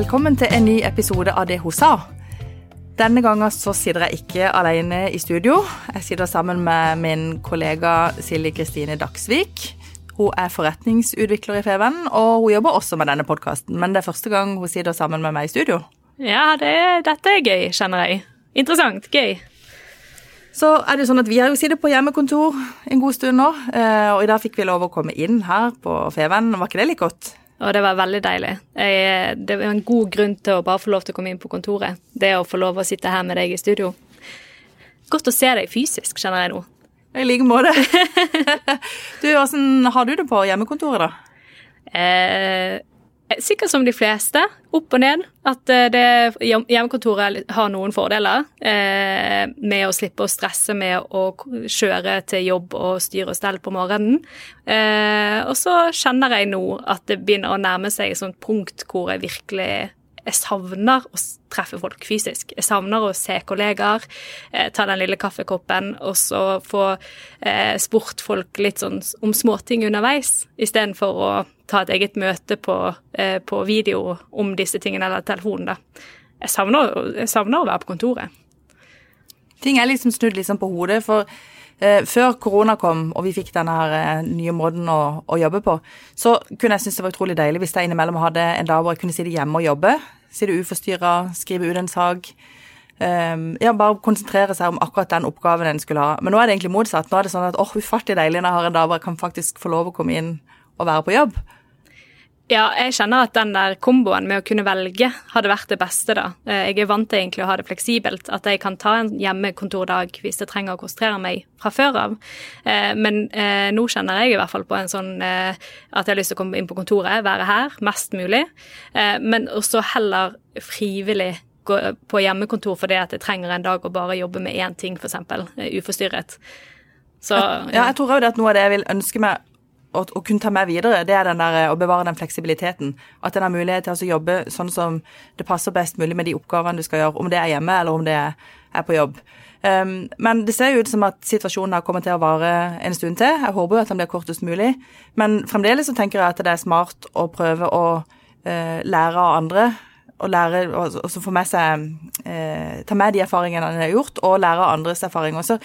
Velkommen til en ny episode av Det hun sa. Denne gangen så sitter jeg ikke alene i studio. Jeg sitter sammen med min kollega Silje Kristine Dagsvik. Hun er forretningsutvikler i Feven, og hun jobber også med denne podkasten. Men det er første gang hun sitter sammen med meg i studio. Ja, det, dette er gøy, kjenner jeg. Interessant. Gøy. Så er det jo sånn at Vi har jo sittet på hjemmekontor en god stund nå, eh, og i dag fikk vi lov å komme inn her på Feven. Var ikke det litt godt? Og det var veldig deilig. Jeg, det var en god grunn til å bare få lov til å komme inn på kontoret. Det å få lov å sitte her med deg i studio. Godt å se deg fysisk, kjenner jeg nå. I like måte. du, Åssen har du det på hjemmekontoret, da? Eh, sikkert som de fleste. Opp og ned. At eh, det, hjemmekontoret har noen fordeler eh, med å slippe å stresse med å kjøre til jobb og styre og stelle på morgenen. Eh, og så kjenner jeg nå at det begynner å nærme seg et sånt punkt hvor jeg virkelig jeg savner å treffe folk fysisk. Jeg savner å se kollegaer, eh, ta den lille kaffekoppen og så få eh, spurt folk litt sånn om småting underveis, istedenfor å ta et eget møte på, eh, på, video om disse tingene eller telefonen. da. Jeg savner, jeg savner å være på kontoret. Ting er liksom snudd liksom på hodet. for før korona kom og vi fikk denne her, eh, nye måten å, å, jobbe på, så kunne jeg synes det var utrolig deilig hvis jeg innimellom hadde en dag hvor jeg kunne sitte hjemme og jobbe. Sitte uforstyrra, skrive ut en sak. Um, ja, bare konsentrere seg om akkurat den oppgaven en skulle ha. Men nå er det egentlig motsatt. Nå er det sånn at åh, oh, ufattelig deilig når jeg har en dag hvor jeg kan faktisk få lov å komme inn og være på jobb. Ja, jeg kjenner at den der komboen med å kunne velge hadde vært det beste, da. Eh, jeg er vant til egentlig å ha det fleksibelt, at jeg kan ta en hjemmekontordag hvis jeg trenger å konsentrere meg fra før av. Eh, men eh, nå kjenner jeg i hvert fall på en sånn at jeg har lyst til å komme inn på kontoret, være her mest mulig, men også heller frivillig gå på hjemmekontor fordi at jeg trenger en dag å bare jobbe med én ting, f.eks. Uforstyrret. Så, ja. ja, jeg tror òg det at noe av det jeg vil ønske meg å, å, kunne ta med videre, det er den der, å bevare den fleksibiliteten. At en har mulighet til å jobbe sånn som det passer best mulig med de oppgavene du skal gjøre, om det er hjemme eller om det er på jobb. Um, men det ser jo ut som at situasjonen har kommet til å vare en stund til. Jeg håper jo at den blir kortest mulig. Men fremdeles så tenker jeg at det er smart å prøve å uh, lære av andre. Og lære, og, og få med seg uh, Ta med de erfaringene en har gjort, og lære av andres erfaringer. Så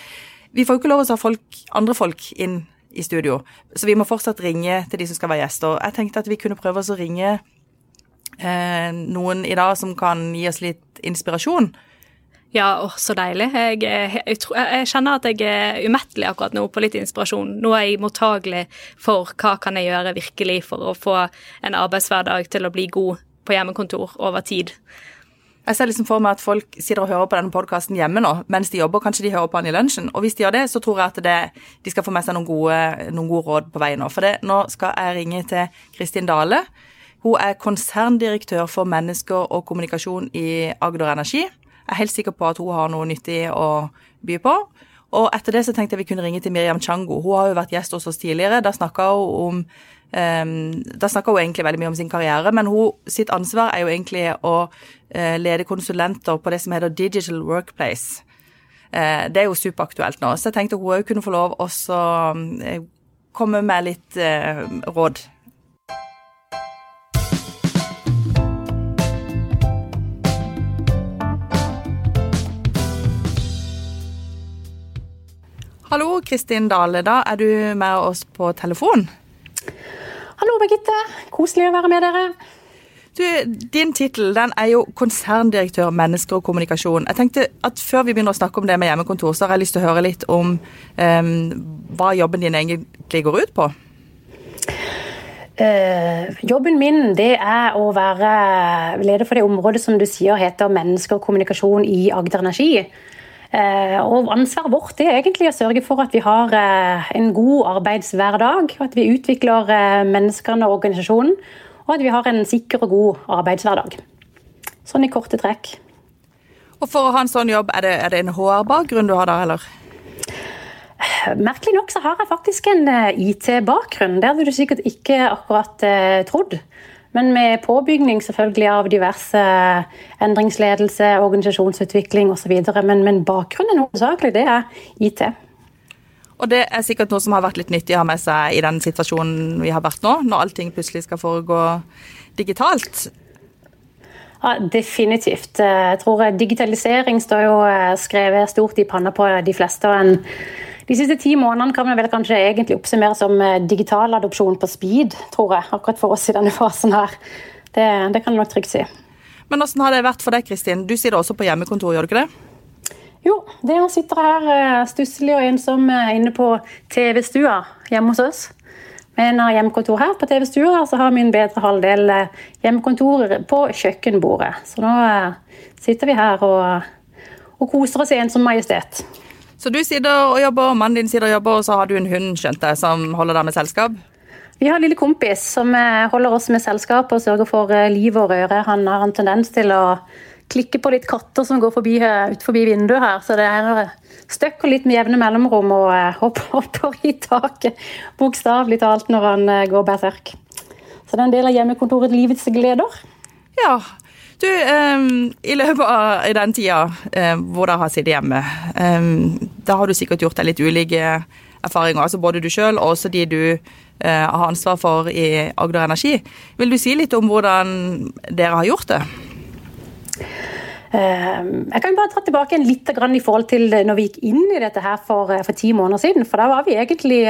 vi får jo ikke lov å ha folk, andre folk inn i studio. Så vi må fortsatt ringe til de som skal være gjester. Jeg tenkte at vi kunne prøve oss å ringe eh, noen i dag som kan gi oss litt inspirasjon. Ja, å, så deilig. Jeg, jeg, jeg, jeg, kjenner at jeg er umettelig akkurat nå på litt inspirasjon. Nå er jeg mottagelig for hva kan jeg gjøre virkelig for å få en arbeidshverdag til å bli god på hjemmekontor over tid. Jeg ser liksom for meg at folk sitter og hører på denne podkasten hjemme nå mens de jobber. Kanskje de hører på den i lunsjen. Og hvis de gjør det, så tror jeg at det, de skal få med seg noen gode, noen gode råd på vei nå. For det, nå skal jeg ringe til Kristin Dale. Hun er konserndirektør for mennesker og kommunikasjon i Agder Energi. Jeg er helt sikker på at hun har noe nyttig å by på. Og etter det så tenkte jeg vi kunne ringe til Miriam Chango. Hun har jo vært gjest hos oss tidligere. Da snakka hun Um, hun egentlig veldig mye om sin karriere, men hun, sitt ansvar er jo egentlig å uh, lede konsulenter på det som heter Digital Workplace. Uh, det er jo superaktuelt nå, så jeg tenkte hun òg kunne få lov å uh, komme med litt råd. Hallo, Kristin Dale. Da er du med oss på telefon. Hallo, Birgitte. Koselig å være med dere. Du, din tittel er jo konserndirektør mennesker og kommunikasjon. Jeg tenkte at Før vi begynner å snakke om det med hjemmekontor, så har jeg lyst til å høre litt om um, hva jobben din egentlig går ut på. Uh, jobben min det er å være leder for det området som du sier heter mennesker og kommunikasjon i Agder Energi. Eh, og ansvaret vårt er egentlig å sørge for at vi har eh, en god arbeidshverdag. At vi utvikler eh, menneskene og organisasjonen, og at vi har en sikker og god arbeidshverdag. Sånn i korte trekk. Og For å ha en sånn jobb, er det, er det en HR-bakgrunn du har da, eller? Merkelig nok så har jeg faktisk en IT-bakgrunn. Det hadde du sikkert ikke akkurat trodd. Men med påbygning selvfølgelig av diverse endringsledelse, organisasjonsutvikling osv. Men, men bakgrunnen hovedsakelig det er IT. Og det er sikkert noe som har vært litt nyttig å ha med seg i den situasjonen vi har vært nå, når allting plutselig skal foregå digitalt. Ja, definitivt. Jeg tror Digitalisering står jo skrevet stort i panna på de fleste. og en de siste ti månedene kan vi vel kanskje egentlig oppsummere som digital adopsjon på speed, tror jeg. Akkurat for oss i denne fasen her. Det, det kan jeg nok trygt si. Men hvordan har det vært for deg, Kristin? Du sitter også på hjemmekontor, gjør du ikke det? Jo, det å sitte her stusslig og ensom inne på TV-stua hjemme hos oss. Men har hjemmekontor her på TV-stua, så har min bedre halvdel hjemmekontor på kjøkkenbordet. Så nå sitter vi her og, og koser oss i en som majestet. Så du sitter og jobber, mannen din sitter og jobber, og så har du en hund, skjønte jeg, som holder deg med selskap? Vi har en lille kompis som eh, holder oss med selskap og sørger for eh, liv og røre. Han har en tendens til å klikke på litt katter som går forbi, eh, ut forbi vinduet her. Så det er støkk og litt med jevne mellomrom og hopper, hopper i taket. Bokstavelig talt når han går berserk. Så det er en del av hjemmekontoret livets gleder. Ja, du, um, I løpet av den tida um, hvor dere har sittet hjemme, um, da har du sikkert gjort deg litt ulike erfaringer. altså Både du sjøl og også de du uh, har ansvar for i Agder Energi. Vil du si litt om hvordan dere har gjort det? Jeg kan bare ta tilbake litt i forhold til når vi gikk inn i dette her for, for ti måneder siden. For da var vi egentlig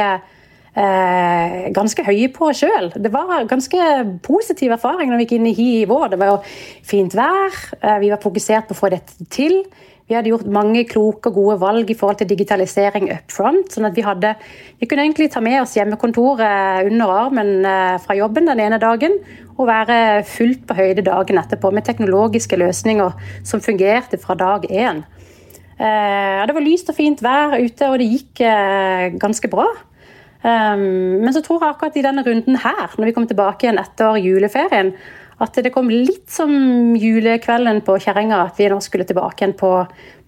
eh, ganske høye på sjøl. Det var ganske positiv erfaring når vi gikk inn i hi i vår. Det var jo fint vær, eh, vi var fokusert på å få dette til. Vi hadde gjort mange kloke og gode valg i forhold til digitalisering up front. sånn at Vi hadde, vi kunne egentlig ta med oss hjemmekontoret under armen eh, fra jobben den ene dagen og være fullt på høyde dagen etterpå med teknologiske løsninger som fungerte fra dag én. Eh, det var lyst og fint vær ute, og det gikk ganske bra. Um, men så tror jeg akkurat i denne runden her, når vi kommer tilbake igjen etter juleferien, at det kom litt som julekvelden på kjerringa at vi nå skulle tilbake igjen på,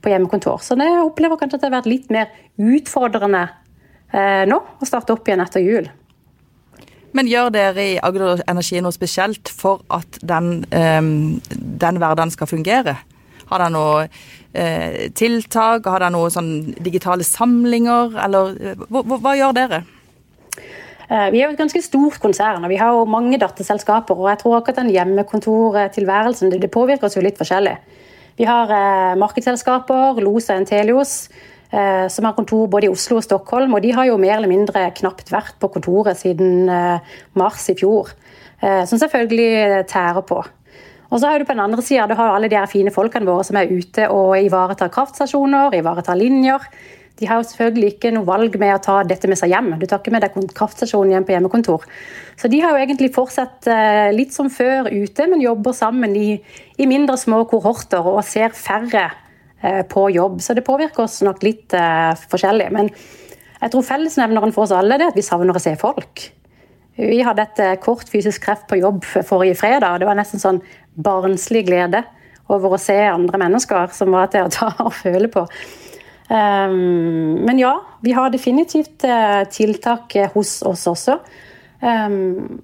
på hjemmekontor. Så jeg opplever kanskje at det har vært litt mer utfordrende eh, nå å starte opp igjen etter jul. Men gjør dere i Agder Energi noe spesielt for at den, eh, den hverdagen skal fungere? Har dere noe eh, tiltak? Har dere noen sånn digitale samlinger? Eller hva, hva, hva gjør dere? Eh, vi er jo et ganske stort konsern og vi har jo mange datterselskaper. og jeg tror akkurat den hjemmekontortilværelsen det, påvirker oss jo litt forskjellig. Vi har eh, markedsselskaper, Los og Entelios, eh, som har kontor både i Oslo og Stockholm. og De har jo mer eller mindre knapt vært på kontoret siden mars i fjor. Som selvfølgelig tærer på. Og så har du på den andre sida alle de her fine folkene våre som er ute og ivaretar kraftstasjoner, ivaretar linjer. De har jo selvfølgelig ikke noe valg med å ta dette med seg hjem. Du tar ikke med deg kraftstasjonen hjem på hjemmekontor. Så de har jo egentlig fortsatt eh, litt som før ute, men jobber sammen i, i mindre små kohorter og ser færre eh, på jobb. Så det påvirker oss nok litt uh, forskjellig. Men jeg tror fellesnevneren for oss alle er at vi savner å se folk. Vi hadde et kort fysisk kreft på jobb forrige fredag, og det var nesten sånn barnslig glede over å se andre mennesker som var til å ta og føle på. Um, men ja, vi har definitivt uh, tiltak eh, hos oss også. Um,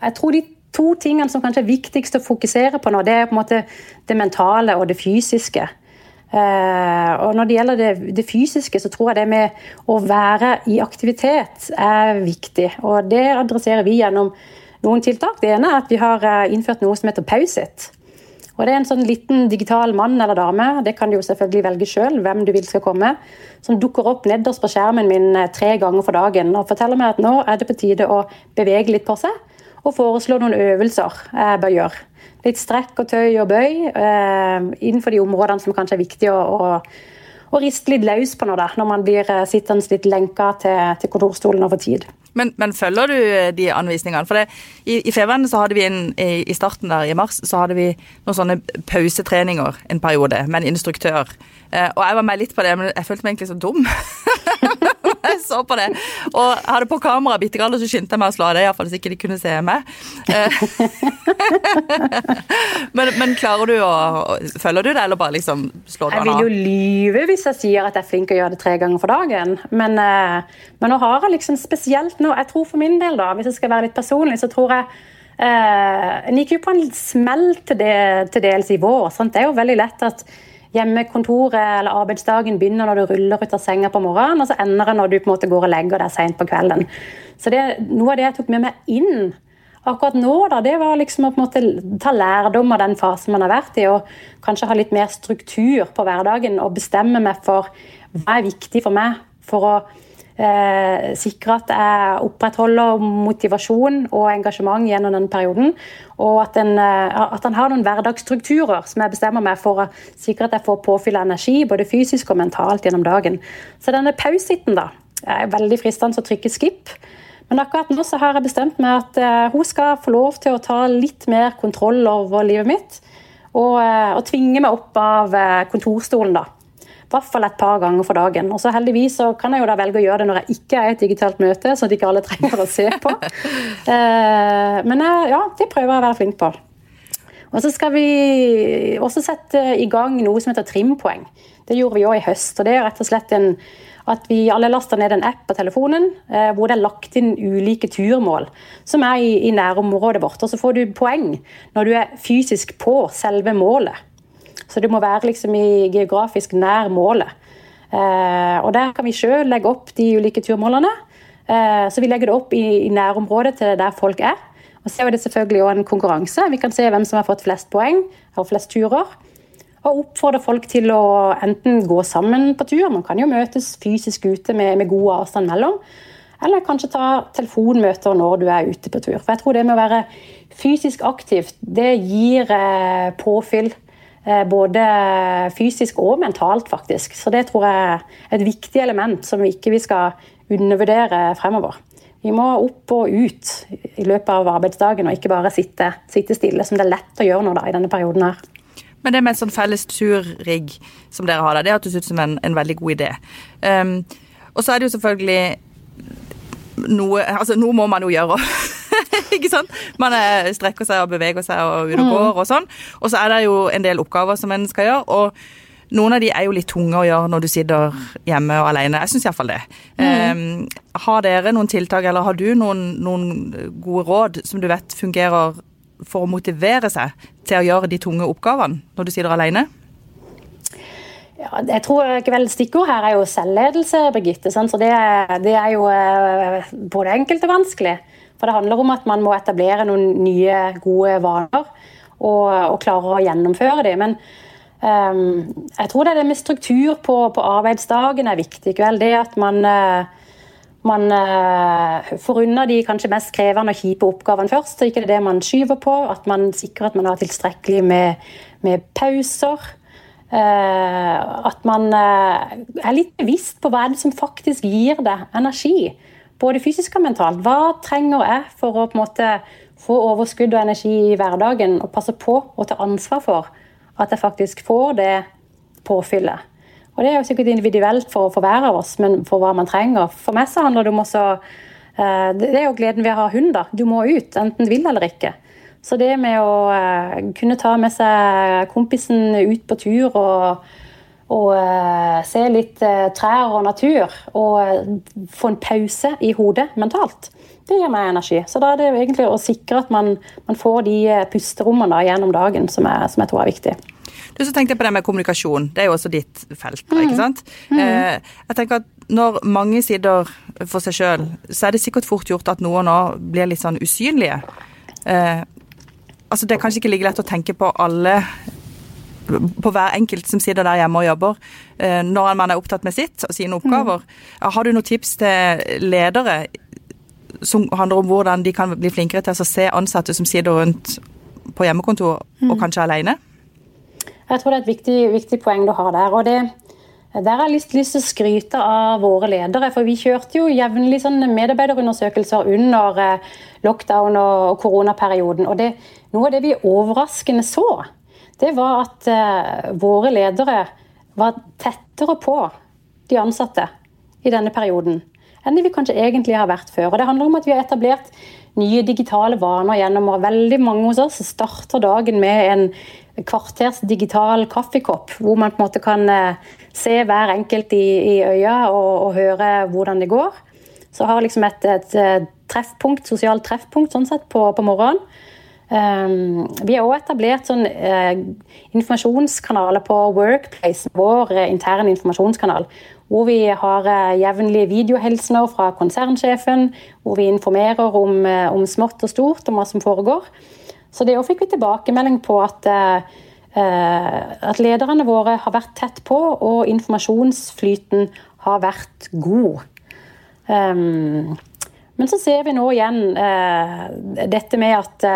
jeg tror de to tingene som kanskje er viktigst å fokusere på nå, det er på en måte det mentale og det fysiske. Uh, og når det gjelder det, det, fysiske, så tror jeg det med å være i aktivitet er viktig. Og det adresserer vi gjennom noen tiltak. Det ene er at vi har innført noe som heter Pausit. Og Det er en sånn liten digital mann eller dame, det kan du jo selvfølgelig velge sjøl, hvem du vil skal komme, som dukker opp nederst på skjermen min eh, tre ganger for dagen og forteller meg at nå er det på tide å bevege litt på seg, og foreslå noen øvelser jeg bør gjøre. Litt strekk og tøy og bøy eh, innenfor de områdene som kanskje er viktige å, å, å riste litt løs på nå, da, når man blir eh, sittende litt lenka til, til kontorstolen over tid. Men, men, følger du eh, de anvisningene? For det, i, i Fevennen så hadde vi en, i, i, starten der i mars så hadde vi noen sånne pausetreninger en periode med en instruktør. Eh, og jeg var med litt på det, men jeg følte meg egentlig så dum. jeg så på det. Og jeg hadde på kamera bitte grann, og så skyndte jeg meg å slå av det, iallfall så ikke de kunne se meg. Eh, men, men, klarer du å Følger du det, eller bare liksom slår du av? Jeg vil jo lyve hvis jeg sier at jeg er flink til å gjøre det tre ganger for dagen. Men, eh, men nå har jeg liksom spesielt nå Jeg tror for min del, da, hvis jeg skal være litt personlig, så tror jeg eh, En gikk jo på en smell til, det, til dels i vår. Sant? Det er jo veldig lett at hjemmekontoret eller arbeidsdagen begynner når du ruller ut av senga på morgenen, og så ender det når du på en måte går og legger deg seint på kvelden. Så det, Noe av det jeg tok med meg inn akkurat nå, da, det var liksom å på en måte ta lærdom av den fasen man har vært i, og kanskje ha litt mer struktur på hverdagen og bestemme meg for hva er viktig for meg for å eh, sikre at jeg opprettholder motivasjon og engasjement gjennom den perioden. Og at en, eh, at en har noen hverdagsstrukturer som jeg bestemmer meg for å sikre at jeg får påfyll av energi, både fysisk og mentalt gjennom dagen. Så denne pausitten, da, er veldig fristende å trykke skip. Men akkurat nå så har jeg bestemt meg at uh, hun skal få lov til å ta litt mer kontroll over livet mitt. Og, uh, og tvinge meg opp av kontorstolen, da. Hvert fall et par ganger for dagen. Og så heldigvis så kan jeg jo da velge å gjøre det når jeg ikke er i et digitalt møte, sånn at ikke alle trenger å se på. men ja, det prøver jeg å være flink på. Og så skal vi også sette i gang noe som heter trimpoeng. Det gjorde vi òg i høst. og Det er rett og slett en at vi alle laster ned en app på telefonen eh, hvor det er lagt inn ulike turmål som er i, i nærområdet vårt. Og så får du poeng når du er fysisk på selve målet. Så du må være liksom i geografisk nær målet. Eh, og der kan vi sjøl legge opp de ulike turmålene. Eh, så vi legger det opp i, i nærområdet til der folk er. Og så er det selvfølgelig også en konkurranse. Vi kan se hvem som har fått flest poeng og flest turer og oppfordre folk til å enten gå sammen på tur, man kan jo møtes fysisk ute med, med god avstand mellom, eller kanskje ta telefonmøter når du er ute på tur. For jeg tror det med å være fysisk aktivt, det gir eh, påfyll. Eh, både fysisk og mentalt, faktisk. Så det tror jeg er et viktig element som vi ikke skal undervurdere fremover. Vi må opp og ut i løpet av arbeidsdagen, og ikke bare sitte, sitte stille, som det er lett å gjøre nå da, i denne perioden her. Men det med en sånn felles turrigg som dere har der, det hørtes ut som en, en, veldig god idé. Um, og så er det jo selvfølgelig noe Altså, noe må man jo gjøre. ikke sant? Man er, strekker seg og beveger seg og ut og går og sånn. Og så er det jo en del oppgaver som en skal gjøre. og noen av de er jo litt tunge å gjøre når du sitter hjemme og alene. Jeg syns iallfall det. Mm. Um, har dere noen tiltak, eller har du noen, noen, gode råd som du vet fungerer for å motivere seg til å gjøre de tunge oppgavene når du sitter alene? Ja, jeg tror ikke vel Stikkord her er jo selvledelse, Birgitte. Så det det er, jo eh, både enkelt og vanskelig. For det handler om at man må etablere noen nye, gode vaner og, og klare å gjennomføre dem. Men um, jeg tror det det med struktur på, på arbeidsdagen er viktig. Vel. Det at man uh, man uh, får unna de kanskje mest krevende og kjipe oppgavene først. så ikke det er det man skyver på. At man sikrer at man har tilstrekkelig med, med pauser. Uh, at man uh, er litt bevisst på hva det som faktisk gir deg energi. Både fysisk og mentalt. Hva trenger jeg for å på en måte få overskudd og energi i hverdagen, og passe på å ta ansvar for at jeg faktisk får det påfyllet. Og det er jo sikkert individuelt for, for hver av oss, men for hva man trenger. For meg så handler det om også eh, Det er jo gleden ved å ha hund, da. Du må ut, enten du vil eller ikke. Så det med å eh, kunne ta med seg kompisen ut på tur og, og eh, se litt trær og natur, og få en pause i hodet mentalt, det gir meg energi. Så da er det egentlig å sikre at man, man får de pusterommene gjennom dagen som er, som jeg tror er viktig. Du, så tenkte jeg på det med kommunikasjon. Det er jo også ditt felt. Mm. ikke sant? Mm. Eh, jeg tenker at Når mange sider for seg sjøl, så er det sikkert fort gjort at noen òg blir litt sånn usynlige. Eh, altså Det er kanskje ikke like lett å tenke på alle på hver enkelt som sitter der hjemme og jobber, eh, når man er opptatt med sitt og sine oppgaver. Mm. Har du noen tips til ledere som handler om hvordan de kan bli flinkere til å se ansatte som sitter rundt på hjemmekontor og mm. kanskje alene? Jeg tror det er et viktig, viktig poeng du har der. og det der har jeg lyst, lyst til å skryte av våre ledere. For vi kjørte jo jevnlig medarbeiderundersøkelser under eh, lockdown og koronaperioden. Og det, noe av det vi overraskende så, det var at eh, våre ledere var tettere på de ansatte i denne perioden enn det vi kanskje egentlig har vært før. Og Det handler om at vi har etablert nye digitale vaner gjennom og veldig mange hos oss starter dagen med en kvarters digital kaffekopp, hvor man på en måte kan eh, se hver enkelt i, i øya og, og, høre hvordan det går. Så har liksom et, et, treffpunkt, sosialt treffpunkt sånn sett på, på morgenen. Um, vi har også etablert sånn, uh, informasjonskanaler på Workplace, vår intern interne informasjonskanal. Hvor vi har uh, jevnlige videohilsener fra konsernsjefen, hvor vi informerer om, om, smått og stort, om hva som foregår. Så det fikk vi tilbakemelding på at, at lederne våre har vært tett på, og informasjonsflyten har vært god. Um, men så ser vi nå igjen dette med at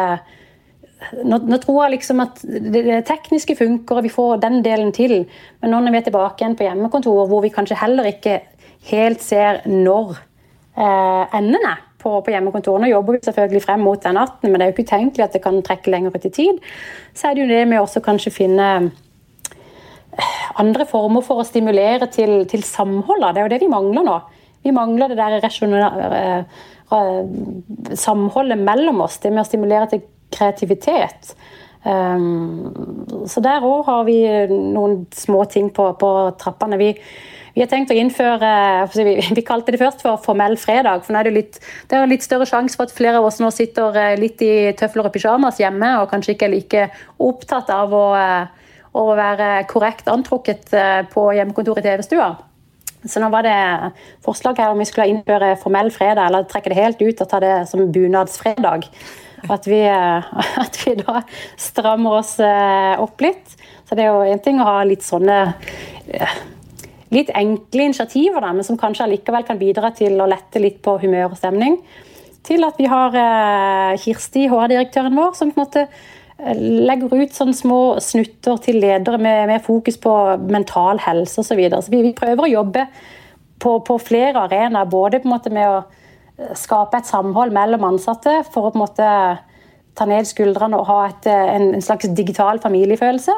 nå, nå, tror jeg liksom at det, det, tekniske funker, og vi får den delen til. Men nå når vi er tilbake igjen på hjemmekontor, hvor vi kanskje heller ikke helt ser når eh, enden er på, på hjemmekontoret Nå jobber vi selvfølgelig frem mot den 18., men det er jo ikke utenkelig at det kan trekke lenger ut i tid. Så er det jo det med å kanskje finne eh, andre former for å stimulere til, til samhold. Det er jo det vi mangler nå. Vi mangler det der eh, samholdet mellom oss. Det med å stimulere til kreativitet. Um, så der òg har vi noen små ting på, på trappene. Vi, vi, har tenkt å innføre vi, kalte det først for formell fredag. for nå er Det litt, det er litt større sjanse for at flere av oss nå sitter eh, litt i tøfler og pyjamas hjemme og kanskje ikke er like opptatt av å, eh, å være korrekt antrukket eh, på hjemmekontoret i TV-stua. Så nå var det forslag her om vi skulle innføre formell fredag, eller trekke det helt ut og ta det som bunadsfredag. At vi, eh, at vi da strammer oss eh, opp litt. Så det er jo en ting å ha litt sånne eh, litt enkle initiativer, da, men som kanskje allikevel kan bidra til å lette litt på humør og stemning. Til at vi har Kirsti, HR-direktøren vår, som på en måte legger ut sånne små snutter til ledere med, med fokus på mental helse osv. Så, videre. så vi, vi prøver å jobbe på, på flere arenaer, både på en måte med å skape et samhold mellom ansatte for å på en måte ta ned skuldrene og ha et, en, slags digital familiefølelse.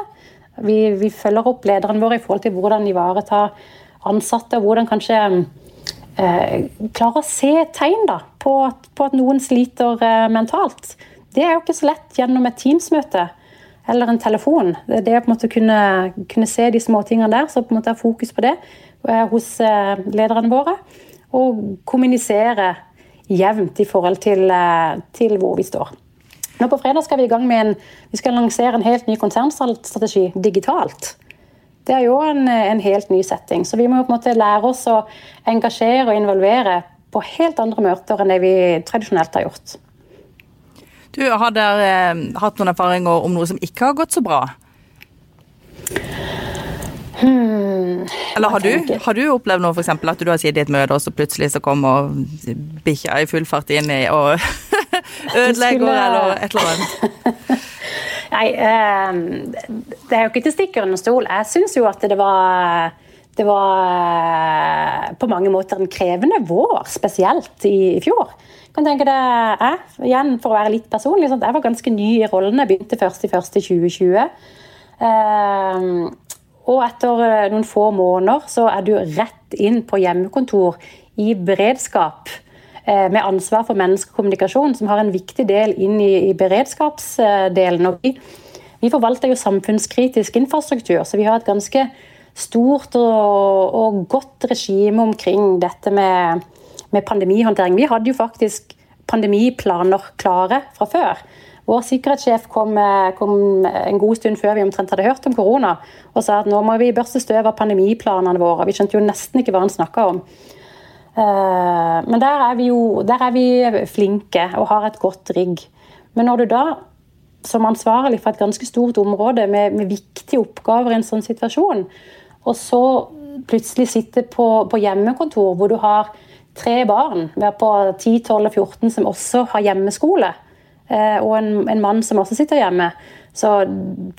Vi, vi, følger opp lederne våre i forhold til hvordan ivareta ansatte, og hvordan kanskje eh, klare å se tegn da, på, på, at noen sliter eh, mentalt. Det er jo ikke så lett gjennom et Teams-møte eller en telefon. Det er på en måte å kunne, kunne se de små tingene der, så på en måte ha fokus på det eh, hos eh, lederne våre. Og kommunisere jevnt i forhold til, eh, til, hvor vi står. Nå På fredag skal vi i gang med en, vi skal lansere en helt ny konsernstrategi digitalt. Det er jo en, en, helt ny setting. Så vi må på en måte lære oss å engasjere og involvere på helt andre møter enn det vi tradisjonelt har gjort. Du, Har dere eh, hatt noen erfaringer om noe som ikke har gått så bra? Hmm, Eller har du, har du, opplevd noe, f.eks. at du har sittet i et møte, og så plutselig så kommer bikkja i full fart inn i og ødelegger, skulle... eller et eller annet? Nei, eh, det er jo ikke til stikker under stol. Jeg syns jo at det var det var eh, på mange måter en krevende vår, spesielt i, i fjor. Jeg kan tenke det jeg, igjen For å være litt personlig, sånn, jeg var ganske ny i rollen. Jeg begynte først i 1.1.2020. Eh, og etter eh, noen få måneder så er du rett inn på hjemmekontor i beredskap eh, med ansvar for menneskekommunikasjon, som har en viktig del inn i, beredskapsdelen. Og vi, vi, forvalter jo samfunnskritisk infrastruktur, så vi har et ganske stort og, og godt regime omkring dette med, med pandemihåndtering. Vi hadde jo faktisk pandemiplaner klare fra før. Vår sikkerhetssjef kom, eh, kom, en god stund før vi omtrent hadde hørt om korona, og sa at nå må vi børste støv av pandemiplanene våre. Vi skjønte jo nesten ikke hva han snakka om. Eh, men der er vi jo er vi flinke og har et godt rigg. Men når du da, som ansvarlig for et ganske stort område med, med viktige oppgaver i en sånn situasjon, og så plutselig sitter på, på hjemmekontor hvor du har tre barn, vi er på 10, 12 og 14 som også har hjemmeskole, og en, en, mann som også sitter hjemme. Så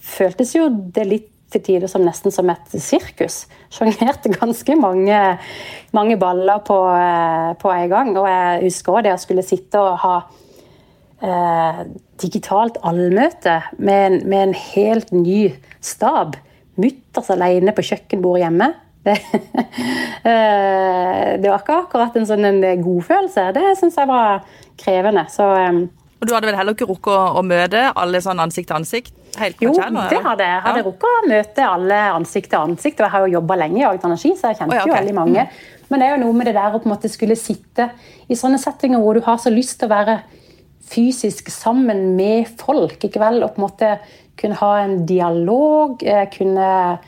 føltes jo det litt til tider som nesten som et sirkus. Sjonglerte ganske mange, mange, baller på, eh, på en gang. Og jeg husker også det å skulle sitte og ha eh, digitalt allmøte med en, med en, helt ny stab. Mutters alene på kjøkkenbordet hjemme. Det, eh, det var ikke akkurat en sånn godfølelse. Det syns jeg var krevende. Så og du hadde vel heller ikke rukket å, å møte alle sånn ansikt til ansikt? Helt jo, kjenne, det hadde jeg. hadde ja. rukket å møte alle ansikt til ansikt. Og jeg har jo jobba lenge i Agder Energi, så jeg kjente oh, ja, okay. jo veldig mange. Mm. Men det er jo noe med det der å på en måte skulle sitte i sånne settinger hvor du har så lyst til å være fysisk sammen med folk. ikke vel, Og på en måte kunne ha en dialog, eh, kunne,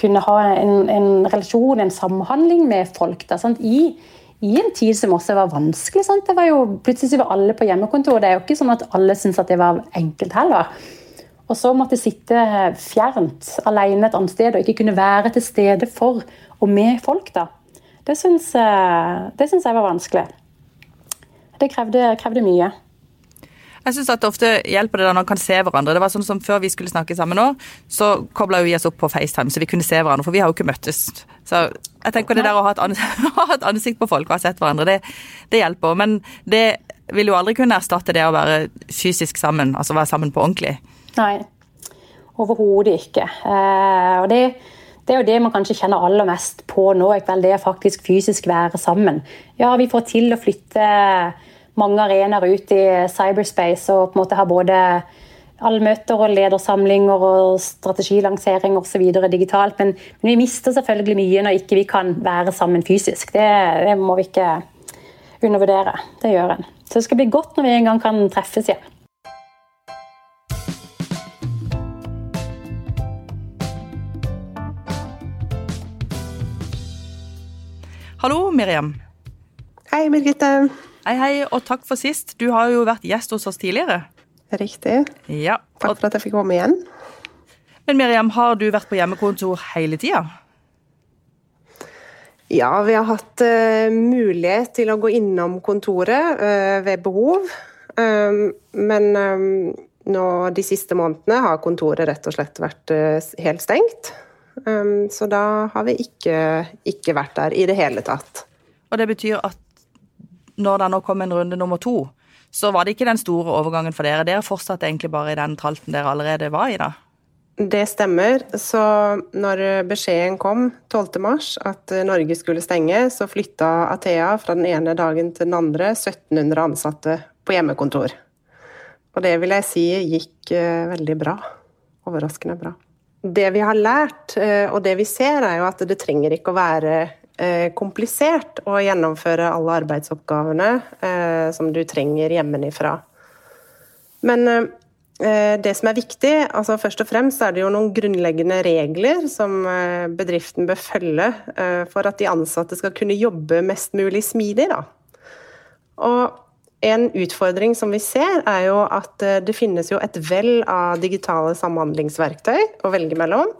kunne ha en, en, relasjon, en samhandling med folk. Da, sant? I, I, en tid som også var vanskelig. Sant? Det var jo, plutselig var alle på hjemmekontor. Det er jo ikke sånn at alle syntes at det var enkelt heller. Og så måtte sitte fjernt, alene et annet sted, og ikke kunne være til stede for og med folk. da. Det syns, syns jeg var vanskelig. Det krevde, krevde mye. Jeg syns det ofte hjelper det da når man kan se hverandre. Det var sånn som Før vi skulle snakke sammen nå, så kobla vi oss opp på FaceTime, så vi kunne se hverandre. For vi har jo ikke møttes. Så jeg tenker det der å ha et, ansikt, ha et ansikt på folk og ha sett hverandre, det, det, hjelper. Men det vil jo aldri kunne erstatte det å være fysisk sammen, altså være sammen på ordentlig. Nei, overhodet ikke. Eh, og det, det, er jo det man kanskje kjenner aller mest på nå, Ikke vel? det er faktisk fysisk være sammen. Ja, vi får til å flytte mange arenaer ute i cyberspace og på en måte har både allmøter og ledersamlinger og strategilansering osv. digitalt. Men, men, vi mister selvfølgelig mye når ikke vi kan være sammen fysisk. Det, det må vi ikke undervurdere. Det gjør en. Så det skal bli godt når vi en gang kan treffes igjen. Hallo, Miriam. Hei, Birgitte. Hei, hei, og takk for sist. Du har jo vært gjest hos oss tidligere. Riktig. Ja. Takk for at jeg fikk komme igjen. Men Miriam, har du vært på hjemmekontor hele tida? Ja, vi har hatt uh, mulighet til å gå innom kontoret uh, ved behov. Um, men um, nå de siste månedene har kontoret rett og slett vært uh, helt stengt. Um, så da har vi ikke, ikke vært der i det hele tatt. Og det betyr at når det nå kom en runde nummer to, så var det ikke den store overgangen for dere. Dere fortsatte egentlig bare i den tralten dere allerede var i, da? Det stemmer. Så når beskjeden kom 12.3 at Norge skulle stenge, så flytta Athea fra den ene dagen til den andre 1700 ansatte på hjemmekontor. Og det vil jeg si gikk eh, veldig bra. Overraskende bra. Det vi har lært, eh, og det vi ser, er jo at det trenger ikke å være komplisert å gjennomføre alle arbeidsoppgavene eh, som du trenger hjemmefra. Men eh, det som er viktig, altså først og fremst er det jo noen grunnleggende regler som bedriften bør følge for at de ansatte skal kunne jobbe mest mulig smidig. Da. Og en utfordring som vi ser, er jo at det finnes jo et vell av digitale samhandlingsverktøy å velge mellom.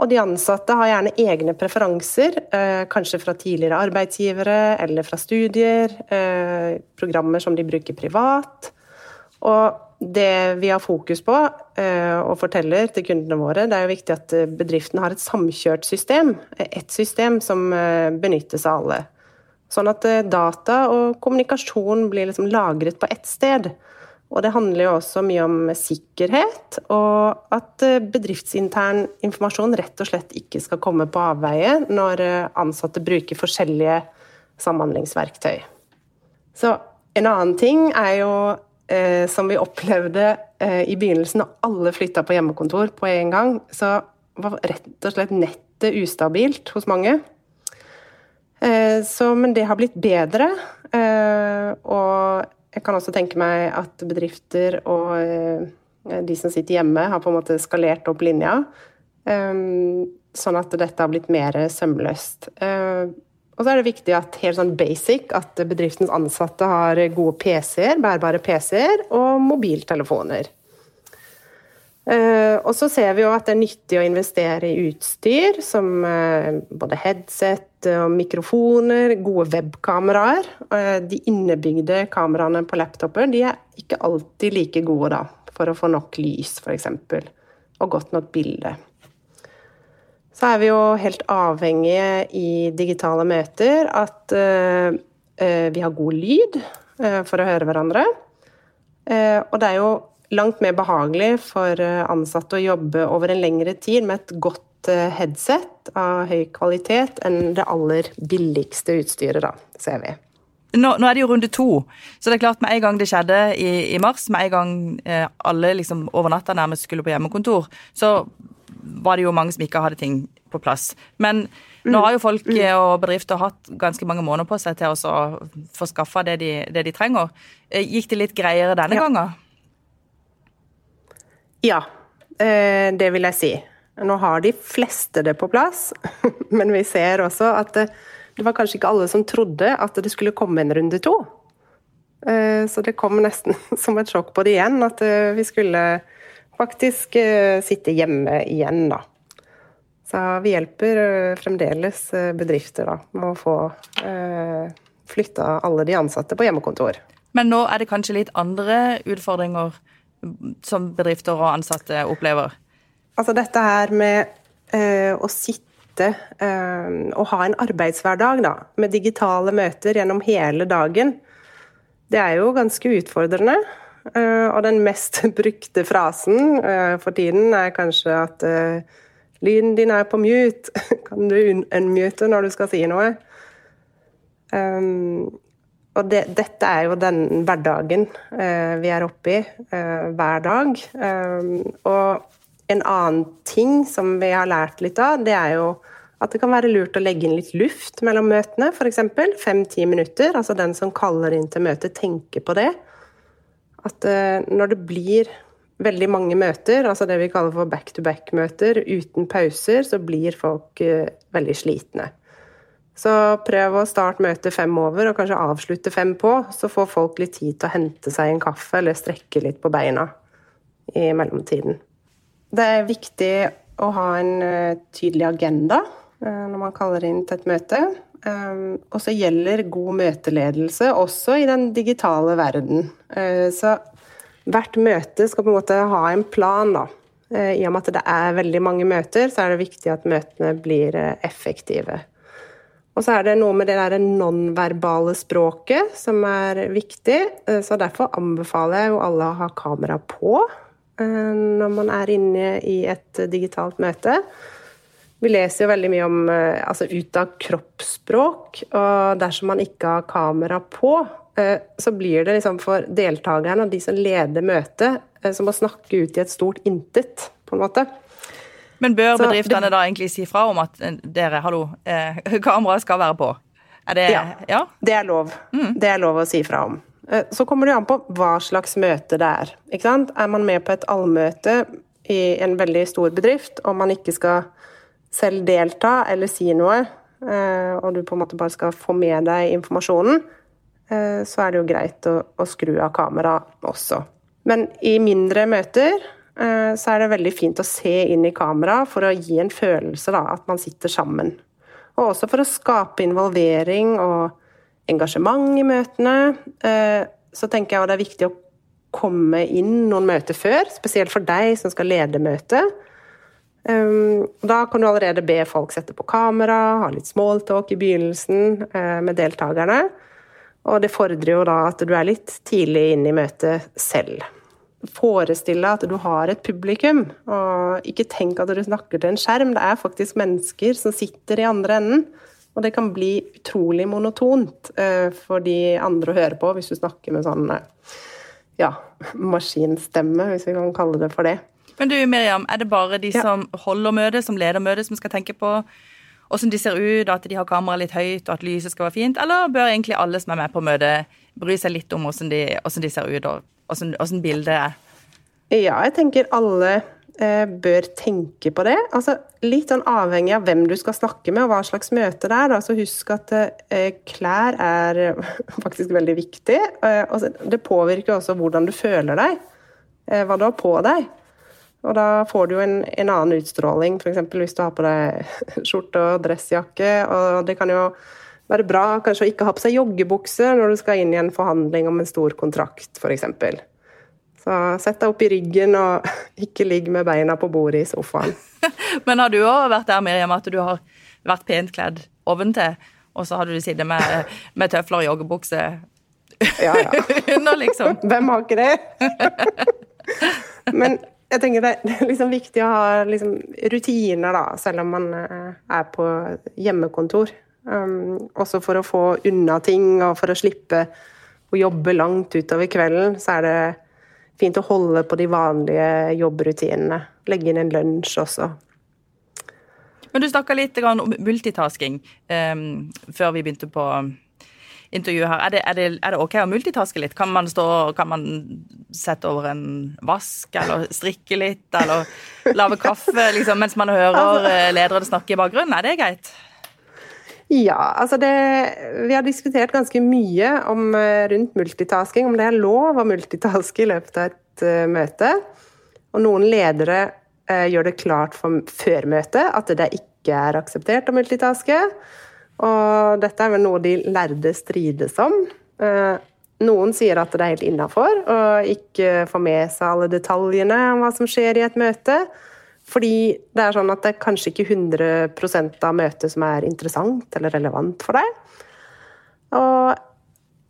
Og de ansatte har gjerne egne preferanser, eh, kanskje fra tidligere arbeidsgivere eller fra studier, eh, programmer som de bruker privat. Og det vi har fokus på eh, og forteller til kundene våre, det er jo viktig at bedriften har et samkjørt system. Et system som benyttes av alle. Sånn at data og kommunikasjon blir liksom lagret på ett sted. Og det handler jo også mye om sikkerhet, og at eh, bedriftsintern informasjon rett og slett ikke skal komme på avveie når eh, ansatte bruker forskjellige samhandlingsverktøy. Så en annen ting er jo, eh, som vi opplevde eh, i begynnelsen, når alle flytta på hjemmekontor på en gang, så var rett og slett nettet ustabilt hos mange. Eh, så, men det har blitt bedre. Eh, og jeg kan også tenke meg at bedrifter og eh, de som sitter hjemme, har på en måte skalert opp linja. Eh, sånn at dette har blitt mer sømløst. Eh, og så er det viktig at helt sånn basic at bedriftens ansatte har gode PC-er, bærbare PC-er og mobiltelefoner. Uh, og så ser vi jo at det er nyttig å investere i utstyr som uh, både headset og mikrofoner, gode webkameraer. Uh, de innebygde kameraene på laptoper de er ikke alltid like gode da, for å få nok lys, f.eks. Og godt nok bilde. Så er vi jo helt avhengige i digitale møter at vi har god lyd for å høre hverandre. og det er jo langt mer behagelig for eh, ansatte å jobbe over en lengre tid med et godt eh, headset av høy kvalitet enn det aller billigste utstyret, da, ser vi. Nå, nå, er det jo runde to, så det er klart med en gang det skjedde i, i mars, med en gang eh, alle liksom over natta nærmest skulle på hjemmekontor, så var det jo mange som ikke hadde ting på plass. Men nå har jo folk mm. og bedrifter hatt ganske mange måneder på seg til å få skaffa det, det, de trenger. Gikk det litt greiere denne ja. gangen? Ja, det vil jeg si. Nå har de fleste det på plass, men vi ser også at det, det var kanskje ikke alle som trodde at det skulle komme en runde to. Eh, så det kom nesten som et sjokk på det igjen, at eh, vi skulle faktisk eh, sitte hjemme igjen, da. Så vi hjelper fremdeles bedrifter da, med å få flytta alle de ansatte på hjemmekontor. Men nå er det kanskje litt andre utfordringer som bedrifter og ansatte opplever? Altså dette her med eh, å sitte eh, og ha en arbeidshverdag da, med digitale møter gjennom hele dagen, det er jo ganske utfordrende. Eh, og den mest brukte frasen eh, for tiden er kanskje at eh, lyden din er på mute, kan du unmute når du skal si noe? Um, og det, dette er jo den hverdagen eh, vi er oppe i eh, hver dag. Eh, og en annen ting som vi har lært litt av, det er jo at det kan være lurt å legge inn litt luft mellom møtene, f.eks. fem-ti minutter. Altså den som kaller inn til møte, tenker på det. At uh, når det blir veldig mange møter, altså det vi kaller for back-to-back-møter uten pauser, så blir folk uh, veldig slitne. Så prøv å starte møtet fem over, og kanskje avslutte fem på. Så får folk litt tid til å hente seg en kaffe eller strekke litt på beina i mellomtiden. Det er viktig å ha en uh, tydelig agenda uh, når man kaller inn til et møte. Um, og så gjelder god møteledelse også i den digitale verden. Så hvert møte skal på en måte ha en plan, da. I og med at det er veldig mange møter, så er det viktig at møtene blir effektive. Og så er det noe med det der nonverbale språket som er viktig. Så derfor anbefaler jeg jo alle å ha kamera på Eh, når man er inne i et digitalt møte. Vi leser jo veldig mye om eh, altså ut av kroppsspråk, og dersom man ikke har kamera på, eh, så blir det liksom for deltakerne og de som leder møtet, som å snakke ut i et stort intet, på en måte. Men bør bedriftene da egentlig si fra om at dere, hallo, kameraet skal være på? Det Ja, ja? det er lov. Mm. Det er lov å si fra om. Eh, så kommer det an på hva slags møte det er. Er man med på et allmøte i en veldig stor bedrift, og man ikke skal selv delta eller si noe, eh, og du på en måte bare skal få med deg informasjonen, eh, så er det jo greit å, å skru av kameraet også. Men i mindre møter så er det veldig fint å se inn i kamera for å gi en følelse da, at man sitter sammen. Og også for å skape involvering og engasjement i møtene. Eh, så tenker jeg det er viktig å komme inn noen møter før, spesielt for deg som skal lede møtet. Eh, da kan du allerede be folk sette på kamera, ha litt smalltalk i begynnelsen eh, med deltakerne. Og det fordrer jo da at du er litt tidlig inne i møtet selv. Forestill deg at du har et publikum, og ikke tenk at du snakker til en skjerm. Det er faktisk mennesker som sitter i andre enden. Og det kan bli utrolig monotont eh, for de andre å høre på, hvis du snakker med sånn eh, ja, maskinstemme, hvis vi kan kalle det for det. Men du Miriam, er det bare de ja. som holder møtet, som leder møtet, som skal tenke på hvordan de ser ut, at de har kameraet litt høyt, og at lyset skal være fint, eller bør egentlig alle som er med på møtet, bry seg litt om hvordan de, de ser ut, og hvordan bildet er? Ja, jeg tenker alle Eh, bør tenke på det. Altså, litt sånn avhengig av hvem du skal snakke med og hva slags møte det er. så husk at eh, klær er faktisk veldig viktig. Eh, det påvirker også hvordan du føler deg, hva du har på deg. Og da får du jo en, en annen utstråling, f.eks. hvis du har på deg skjorte og dressjakke. Og det kan jo være bra kanskje å ikke ha på seg joggebukse når du skal inn i en forhandling om en stor kontrakt, f.eks. Så sett deg opp i ryggen og ikke ligg med beina på bordet i sofaen. Men har du òg vært der, Miriam, at du har vært pent kledd oventil, og så har du sittet med, med tøfler og joggebukse ja, ja. under, liksom? Hvem har ikke det? Men jeg tenker det er liksom viktig å ha liksom rutiner, da, selv om man eh, er på hjemmekontor. Um, også for å få unna ting, og for å slippe å jobbe langt utover kvelden, så er det fint å holde på de vanlige jobbrutinene. Legge inn en lunsj også. Men du snakka litt om multitasking um, før vi begynte på intervjuet her. Er det, er, det, er det, OK å multitaske litt? Kan man, stå, kan man sette over en vask, eller strikke litt, eller lage kaffe liksom, mens man hører altså, eh, lederen snakke i bakgrunnen? Er det greit? Ja, altså det Vi har diskutert ganske mye om, eh, rundt multitasking, om det er lov å multitaske i løpet av et uh, møte. Og noen ledere uh, gjør det klart for, før møtet at det ikke er akseptert å multitaske. Og dette er vel noe de lærde strides om. Uh, noen sier at det er helt innafor å ikke få med seg alle detaljene om hva som skjer i et møte. Fordi det er sånn at det er kanskje ikke 100% av møtet som er interessant eller relevant for deg. Og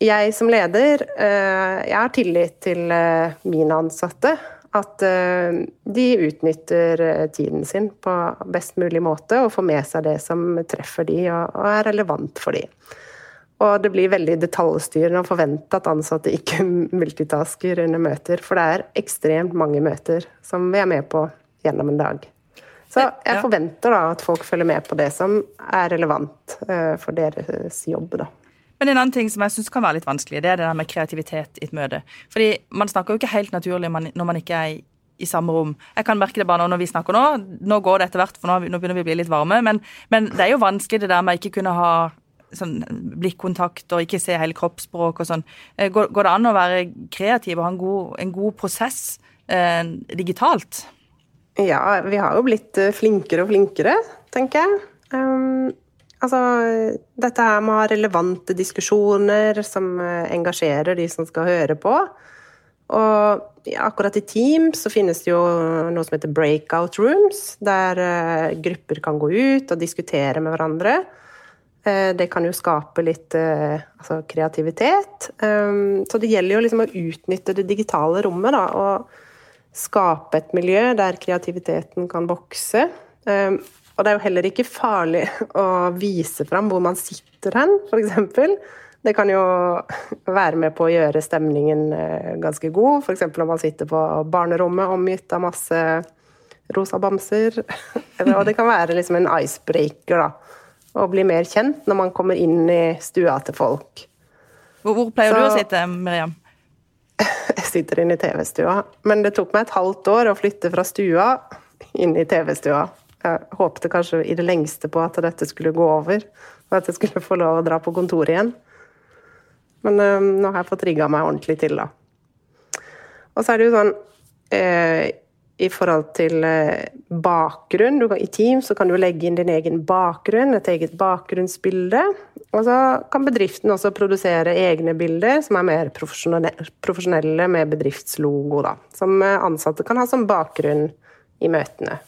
jeg som leder, eh, jeg har tillit til eh, mine ansatte at eh, de utnytter tiden sin på best mulig måte og får med seg det som treffer de og er relevant for de. Og det blir veldig detaljstyrende å forvente at ansatte ikke multitasker under møter, for det er ekstremt mange møter som vi er med på gjennom en dag. Så jeg forventer da at folk følger med på det som er relevant eh, for deres jobb. da. Men en annen ting som jeg syns kan være litt vanskelig, det er det der med kreativitet i et møte. Fordi man snakker jo ikke helt naturlig når man ikke er i, samme rom. Jeg kan merke det bare nå når vi snakker nå. Nå går det etter hvert, for nå, nå, begynner vi å bli litt varme. Men, men, det er jo vanskelig det der med ikke kunne ha sånn blikkontakt og ikke se hele kroppsspråk og sånn. Eh, går, går, det an å være kreativ og ha en god, en god prosess eh, digitalt? Ja, vi har jo blitt eh, flinkere og flinkere, tenker jeg. Um, Altså, dette her med å ha relevante diskusjoner som eh, engasjerer de som skal høre på. Og akkurat i Teams så finnes det jo noe som heter breakout rooms, der uh, grupper kan gå ut og diskutere med hverandre. Uh, det kan jo skape litt uh, altså kreativitet. Um, så det gjelder jo liksom å utnytte det digitale rommet, da, og skape et miljø der kreativiteten kan vokse. Um, og det er jo heller ikke farlig å vise fram hvor man sitter hen, f.eks. Det kan jo være med på å gjøre stemningen eh, ganske god, f.eks. om man sitter på barnerommet omgitt av masse rosa bamser. Og det kan være liksom en icebreaker, da. Å bli mer kjent når man kommer inn i stua til folk. Hvor, hvor pleier Så, du å sitte, Miriam? Sitter inne i TV-stua. Men det tok meg et halvt år å flytte fra stua inn i TV-stua. Jeg håpte kanskje i det lengste på at dette skulle gå over, og at jeg skulle få lov å dra på kontoret igjen. Men øh, nå har jeg fått rigga meg ordentlig til, da. Og så er det jo sånn øh, i forhold til øh, bakgrunn kan, I Teams kan du legge inn din egen bakgrunn, et eget bakgrunnsbilde. Og så kan bedriften også produsere egne bilder som er mer profesjonelle med bedriftslogo, da. Som ansatte kan ha som bakgrunn i møtene.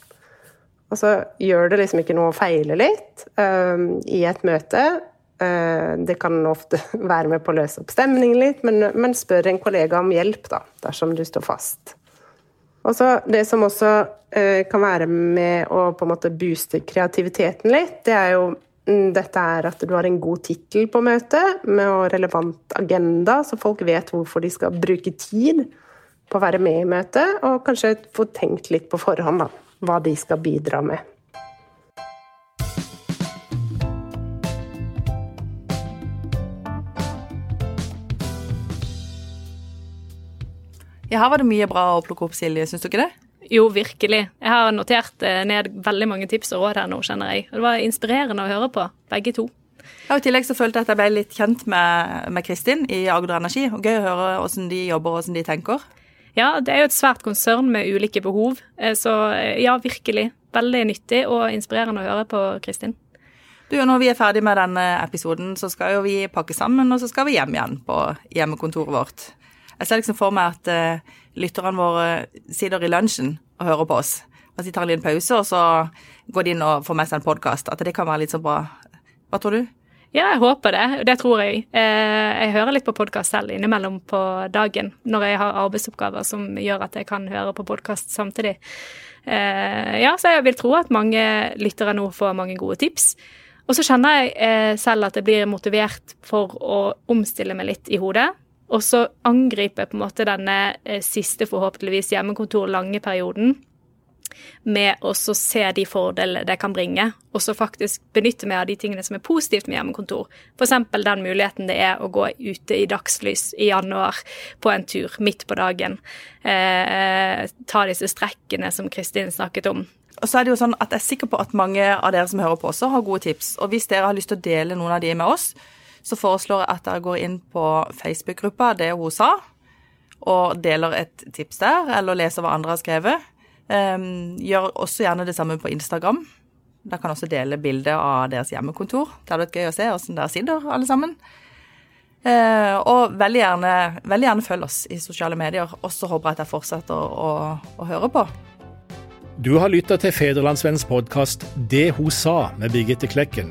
Og så gjør det liksom ikke noe å feile litt um, i et møte. Det kan ofte være med på å løse opp stemningen litt, men, men spør en kollega om hjelp da, dersom du står fast. Og så Det som også uh, kan være med å på en måte booste kreativiteten litt, det er jo mm, dette er at du har en god tittel på møtet, med relevant agenda, så folk vet hvorfor de skal bruke tid på å være med i møtet, og kanskje få tenkt litt på forhånd. da hva de skal bidra med. Ja, her var det mye bra å plukke opp, Silje. Syns du ikke det? Jo, virkelig. Jeg har notert eh, ned veldig mange tips og råd her nå, kjenner jeg. Det var inspirerende å høre på, begge to. Ja, og I tillegg så følte jeg at jeg ble litt kjent med, med Kristin i Agder Energi. og Gøy å høre hvordan de jobber og hvordan de tenker. Ja, det er jo et svært konsern med ulike behov. Eh, så eh, ja, virkelig. Veldig nyttig og inspirerende å høre på Kristin. Du, Når vi er ferdig med denne episoden, så skal jo vi pakke sammen, og så skal vi hjem igjen på hjemmekontoret vårt. Jeg ser liksom for meg at uh, lytterne våre sitter i lunsjen og hører på oss. At de tar en liten pause, og så går de inn og får med seg en podkast. At det kan være litt så bra. Hva tror du? Ja, jeg håper det. Det tror jeg. Eh, jeg hører litt på podkast selv innimellom på dagen når jeg har arbeidsoppgaver som gjør at jeg kan høre på podkast samtidig. Eh, ja, så jeg vil tro at mange lyttere nå får mange gode tips. Og så kjenner jeg selv at jeg blir motivert for å omstille meg litt i hodet. Og så angripe på en måte denne siste, forhåpentligvis hjemmekontor lange perioden med å se de fordelene det kan bringe, og så faktisk benytte meg av de tingene som er positivt med hjemmekontor. F.eks. den muligheten det er å gå ute i dagslys i januar på en tur midt på dagen. Eh, ta disse strekkene som Kristin snakket om. Og så er det jo sånn at Jeg er sikker på at mange av dere som hører på også har gode tips. Og hvis dere har lyst til å dele noen av de med oss, så foreslår jeg at dere går inn på Facebook-gruppa Det hun sa, og deler et tips der, eller leser hva andre har skrevet. Um, gjør også gjerne det samme på Instagram. Da kan også dele bilde av deres hjemmekontor. Det hadde vært gøy å se åssen dere sitter, alle sammen. Uh, og veldig gjerne, veldig gjerne følg oss i sosiale medier. Og så håper jeg at jeg fortsetter å, å, å høre på. Du har lytta til Federlandsvennens podkast 'Det hun sa' med Birgitte Klekken.